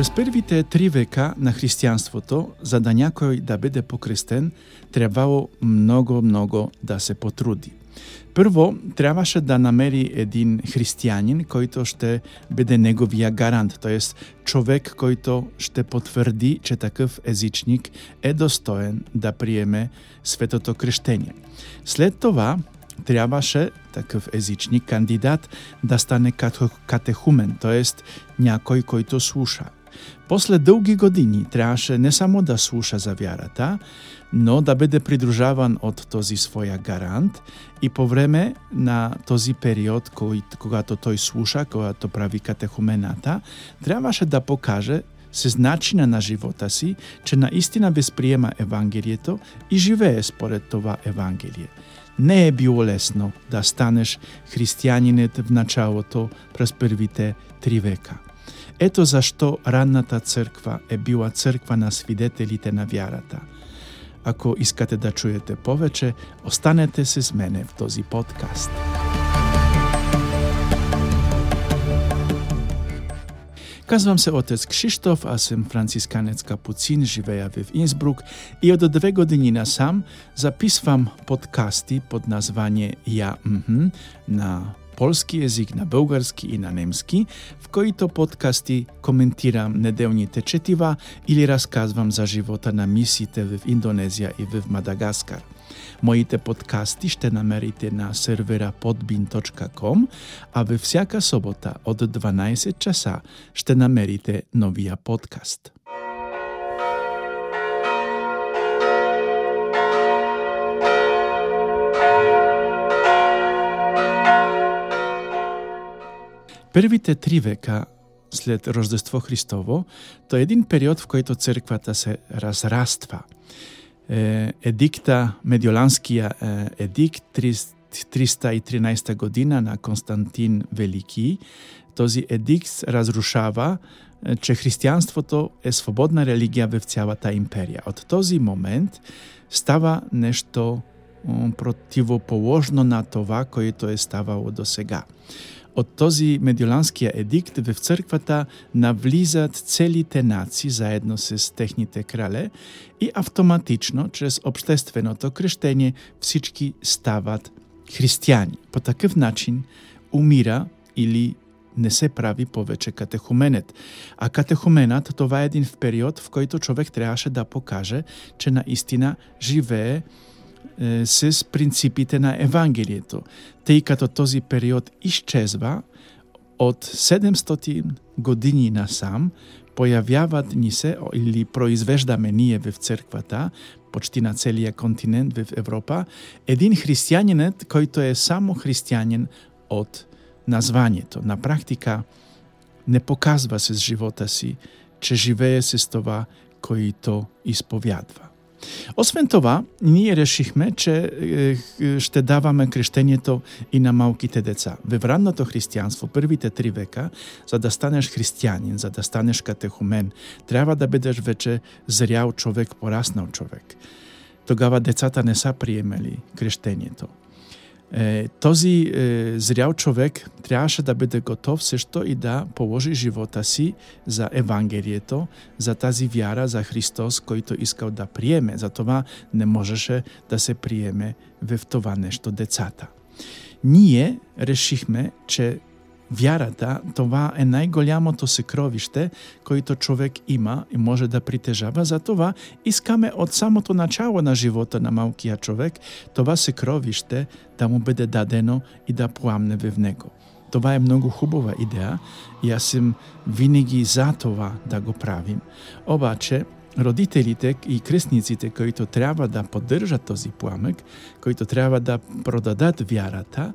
През първите три века на християнството, за да някой да бъде покрестен, трябвало много-много да се потруди. Първо, трябваше да намери един християнин, който ще бъде неговия гарант, т.е. човек, който ще потвърди, че такъв езичник е достоен да приеме светото крещение. След това трябваше такъв езичник кандидат да стане катехумен, т.е. някой, който слуша. После дълги години трябваше не само да слуша за вярата, но да бъде придружаван от този своя гарант и по време на този период, когато той слуша, когато прави катехумената, трябваше да покаже с начина на живота си, че наистина възприема Евангелието и живее според това Евангелие. Не е било лесно да станеш християнинът в началото през първите три века. Ето защо ранната църква е била църква на свидетелите на вярата. Ако искате да чуете повече, останете с мене в този подкаст. Казвам се отец Кшиштоф, аз съм францисканец капуцин, живея в Инсбрук и от две години насам записвам подкасти под название Я мхм на полски език, на български и на немски, в които подкасти коментирам неделните четива или разказвам за живота на мисиите в Индонезия и в Мадагаскар. Моите подкасти ще намерите на сервера podbin.com, а във всяка събота от 12 часа ще намерите новия подкаст. Първите три века след Рождество Христово, то е един период, в който църквата се разраства. Е, едикта, Медиоланския е, едикт 313 година на Константин Велики, този едикт разрушава, е, че християнството е свободна религия в цялата империя. От този момент става нещо противоположно на това, което е ставало до сега от този медиоланския едикт в църквата навлизат целите нации заедно с техните крале и автоматично, чрез общественото кръщение, всички стават християни. По такъв начин умира или не се прави повече катехуменет. А катехуменът това е един период, в който човек трябваше да покаже, че наистина живее е, с принципите на Евангелието, тъй като този период изчезва от 700 години насам, появяват ни се или произвеждаме ние в църквата, почти на целия континент в Европа, един християнинът, който е само християнин от названието. На практика не показва с живота си, че живее с това, което изповядва. Освен това, ние решихме, че е, ще даваме крещението и на малките деца. В ранното християнство, първите три века, за да станеш християнин, за да станеш катехумен, трябва да бъдеш вече зрял човек, пораснал човек. Тогава децата не са приемали крещението. Е, този е, зрял човек трябваше да бъде готов също и да положи живота си за Евангелието, за тази вяра за Христос, който искал да приеме. Затова не можеше да се приеме в това нещо децата. Ние решихме, че Вярата, това е най-голямото съкровище, което човек има и може да притежава. Затова искаме от самото начало на живота на малкия човек това съкровище да му бъде дадено и да пламне в него. Това е много хубава идея и аз съм винаги за това да го правим. Обаче, родителите и кръстниците, които трябва да поддържат този пламък, които трябва да продадат вярата,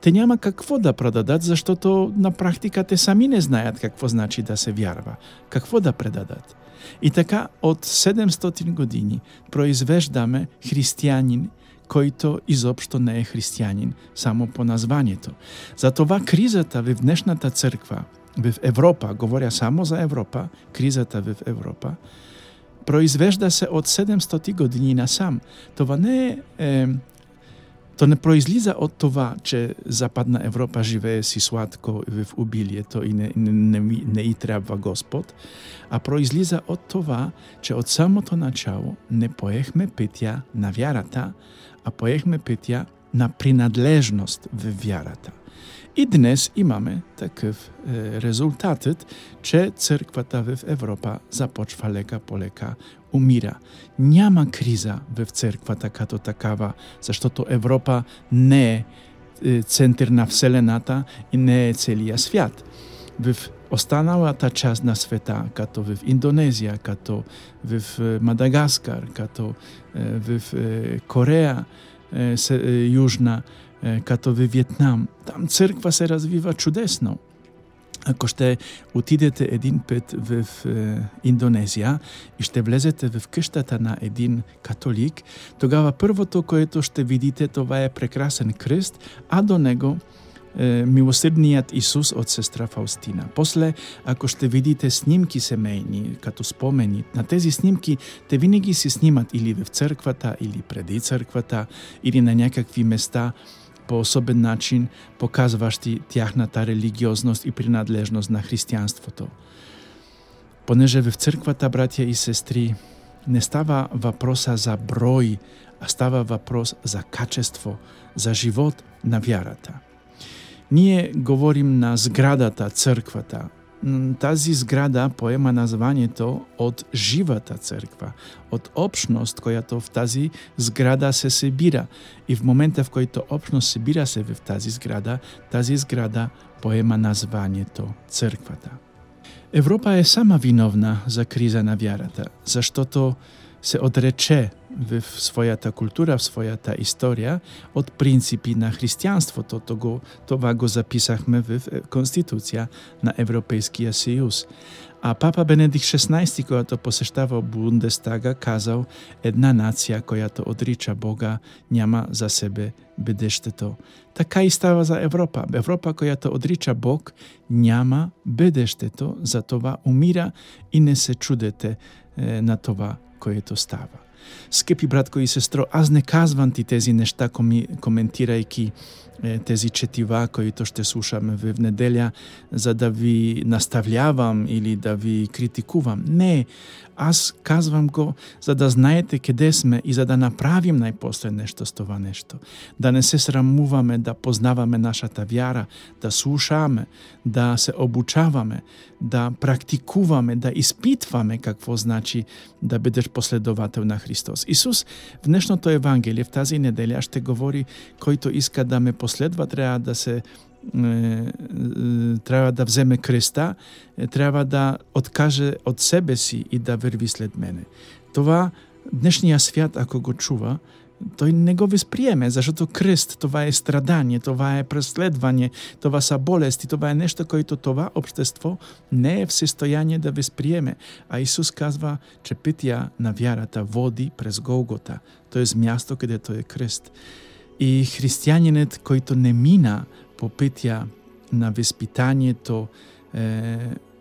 те няма какво да продадат, защото на практика те сами не знаят какво значи да се вярва, какво да предадат. И така от 700 години произвеждаме християнин, който изобщо не е християнин, само по названието. Затова кризата в днешната църква, в Европа, говоря само за Европа, кризата в Европа, произвежда се от 700 години насам. Това не е, е To не произлиза от това, че Западна Европа живее си сладко в убилието и не, не, не, не и трябва Господ, а произлиза от това, че от самото начало не поехме пътя на вярата, а поехме пътя на принадлежност в вярата. И днес имаме такъв е, резултатът, че църквата в Европа започва лека по лека умира. Няма криза в църквата като такава, защото Европа не е, е център на Вселената и не е целия свят. В останалата част на света, като в Индонезия, като в е, Мадагаскар, като е, в Корея, Южна, като в Вьетнам, там църква се развива чудесно. Ако ще отидете един път в е, Индонезия и ще влезете в къщата на един католик, тогава първото, което ще видите, това е прекрасен кръст, а до него е, милосърдният Исус от сестра Фаустина. После, ако ще видите снимки семейни, като спомени, на тези снимки те винаги се снимат или в църквата, или преди църквата, или на някакви места, по особен начин, показващи тяхната религиозност и принадлежност на християнството. Понеже в църквата, братя и сестри, не става въпроса за брой, а става въпрос за качество, за живот на вярата. Ние говорим на сградата, църквата, тази сграда поема названието от живата църква, от общност, която в тази сграда се събира. И в момента, в който общност събира се в тази сграда, тази сграда поема названието църквата. Европа е сама виновна за криза на вярата, защото се отрече в своята култура, в своята история от принципи на християнството. Това, това го записахме в е, Конституция на Европейския съюз. А папа Бенедикт XVI, когато посещава Бундестага, казал една нация, която отрича Бога, няма за себе бъдещето. Така и става за Европа. Европа, която отрича Бог, няма бъдещето, за това умира и не се чудете е, на това, което става. Скъпи братко и сестро, аз не казвам ти тези неща, коментирайки е, тези четива, които ще слушаме в неделя, за да ви наставлявам или да ви критикувам. Не, аз казвам го, за да знаете къде сме и за да направим най-после нещо с това нещо. Да не се срамуваме да познаваме нашата вяра, да слушаме, да се обучаваме, да практикуваме, да изпитваме какво значи да бъдеш последовател на Христос. Исус в днешното Евангелие, в тази неделя ще говори, който иска да ме последва, трябва да се е, е, трябва да вземе креста, е, трябва да откаже от себе си и да върви след мене. Това днешния свят, ако го чува, той не го възприеме, защото кръст, това е страдание, това е преследване, това са болести, това е нещо, което това общество не е в състояние да възприеме. А Исус казва, че пътя на вярата води през Голгота, т.е. място, където е кръст. И християнинът, който не мина по пътя на възпитанието, е,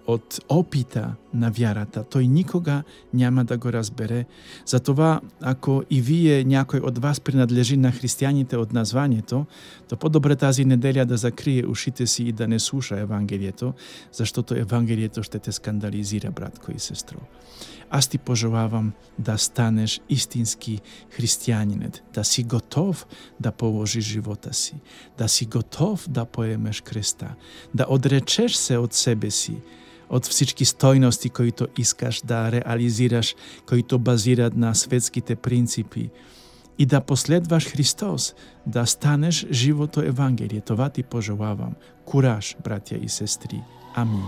от опита на вярата, той никога няма да го разбере. Затова, ако и вие, някой от вас принадлежи на християните от названието, то по-добре тази неделя да закрие ушите си и да не слуша Евангелието, защото Евангелието ще те скандализира, братко и сестро. Аз ти пожелавам да станеш истински християнинет, да си готов да положиш живота си, да си готов да поемеш креста, да отречеш се от себе си, от всички стойности, които искаш да реализираш, които базират на светските принципи и да последваш Христос, да станеш живото Евангелие. Това ти пожелавам. Кураж, братя и сестри. Амин.